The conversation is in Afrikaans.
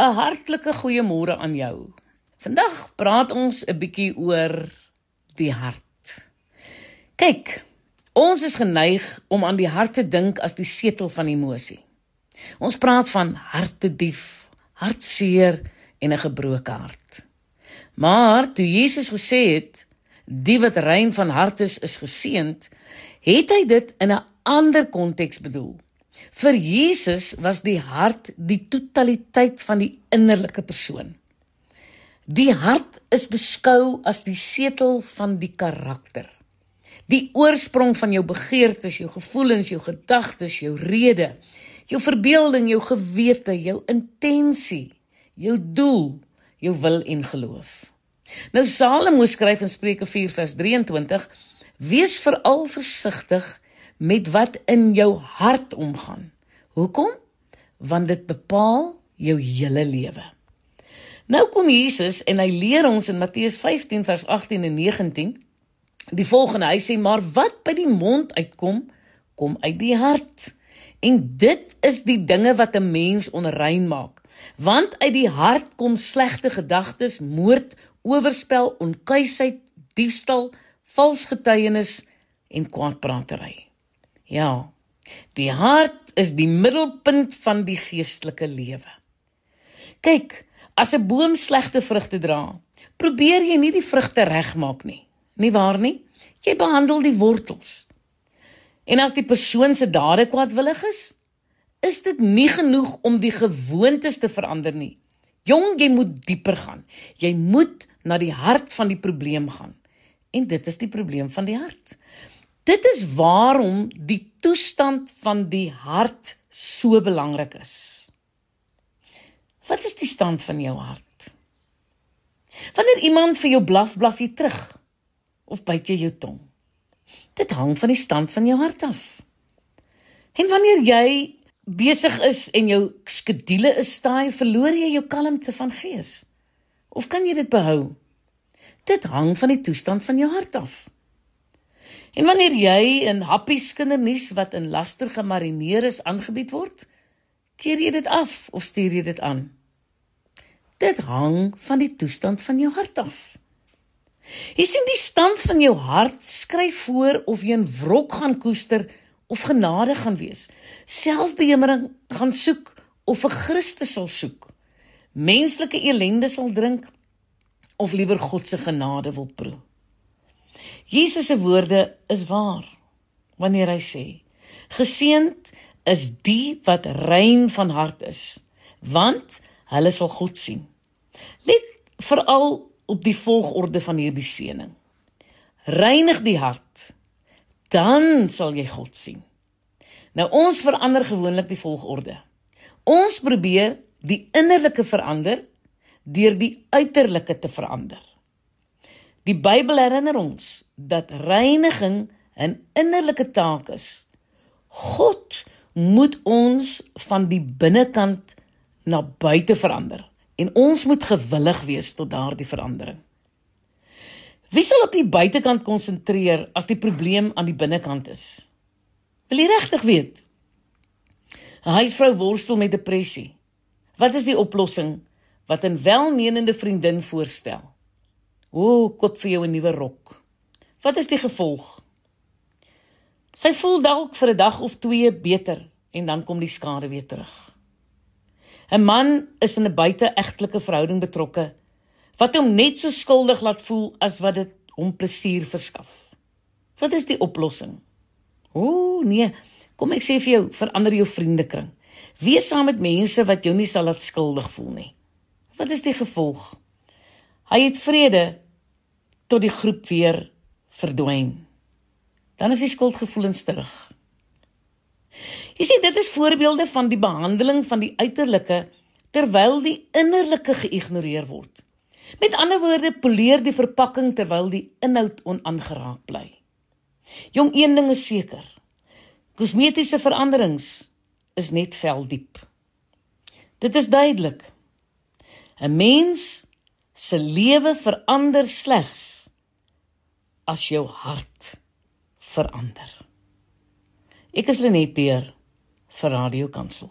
'n Hartlike goeiemôre aan jou. Vandag praat ons 'n bietjie oor die hart. Kyk, ons is geneig om aan die hart te dink as die setel van emosie. Ons praat van hartedief, hartseer en 'n gebroke hart. Maar toe Jesus gesê het, die wat rein van hart is, is geseënd, het hy dit in 'n ander konteks bedoel. Vir Jesus was die hart die totaliteit van die innerlike persoon. Die hart is beskou as die setel van die karakter. Die oorsprong van jou begeertes, jou gevoelens, jou gedagtes, jou rede, jou verbeelding, jou gewete, jou intensie, jou doel, jou wil en geloof. Nou Salomo skryf in Spreuke 4 vers 23: Wees veral versigtig met wat in jou hart omgaan. Hoekom? Want dit bepaal jou hele lewe. Nou kom Jesus en hy leer ons in Matteus 15 vers 18 en 19 die volgende. Hy sê maar wat by die mond uitkom, kom uit die hart. En dit is die dinge wat 'n mens onrein maak. Want uit die hart kom slegte gedagtes, moord, oorspel, onkuisheid, diefstal, vals getuienis en kwaadpratery. Ja. Die hart is die middelpunt van die geestelike lewe. Kyk, as 'n boom slegte vrugte dra, probeer jy nie die vrugte regmaak nie. Nie waar nie? Jy behandel die wortels. En as die persoon se dade kwaadwillig is, is dit nie genoeg om die gewoontes te verander nie. Jong, jy moet dieper gaan. Jy moet na die hart van die probleem gaan. En dit is die probleem van die hart. Dit is waarom die toestand van die hart so belangrik is. Wat is die stand van jou hart? Wanneer iemand vir jou blaf, blaf jy terug of byt jy jou tong? Dit hang van die stand van jou hart af. En wanneer jy besig is en jou skedule is staai, verloor jy jou kalmte van gees. Of kan jy dit behou? Dit hang van die toestand van jou hart af. En wanneer jy 'n happy skindernuus wat in laster gemarineer is aangebied word, keer jy dit af of stuur jy dit aan? Dit hang van die toestand van jou hart af. Jy sien die stand van jou hart skryf voor of jy 'n wrok gaan koester of genade gaan wees. Selfbeheering gaan soek of 'n Christus sal soek. Menslike elende sal drink of liewer God se genade wil proe. Jesus se woorde is waar wanneer hy sê: Geseend is die wat rein van hart is, want hulle sal God sien. Let veral op die volgorde van hierdie seëning. Reinig die hart, dan sal jy God sien. Nou ons verander gewoonlik die volgorde. Ons probeer die innerlike verander deur die uiterlike te verander. Die Bybel herinner ons dat reiniging 'n innerlike taak is. God moet ons van die binnekant na buite verander en ons moet gewillig wees tot daardie verandering. Wie sal op die buitekant konsentreer as die probleem aan die binnekant is? Wil jy regtig weet? 'n Huisvrou worstel met depressie. Wat is die oplossing wat 'n welmenende vriendin voorstel? O, koop vir jou 'n nuwe rok. Wat is die gevolg? Sy voel dalk vir 'n dag of twee beter en dan kom die skade weer terug. 'n Man is in 'n buiteegtelike verhouding betrokke wat hom net so skuldig laat voel as wat dit hom plesier verskaf. Wat is die oplossing? O, nee, kom ek sê vir jou, verander jou vriendekring. Wees saam met mense wat jou nie sal laat skuldig voel nie. Wat is die gevolg? Hy het vrede tot die groep weer verdwyn. Dan is die skuldgevoelens terug. Jy sien dit is voorbeelde van die behandeling van die uiterlike terwyl die innerlike geïgnoreer word. Met ander woorde, poleer die verpakking terwyl die inhoud onaangeraak bly. Jong, een ding is seker. Kosmetiese veranderings is net veldiep. Dit is duidelik. 'n Mens se lewe verander slegs as jou hart verander. Ek is Lenet Beer vir Radio Kansel.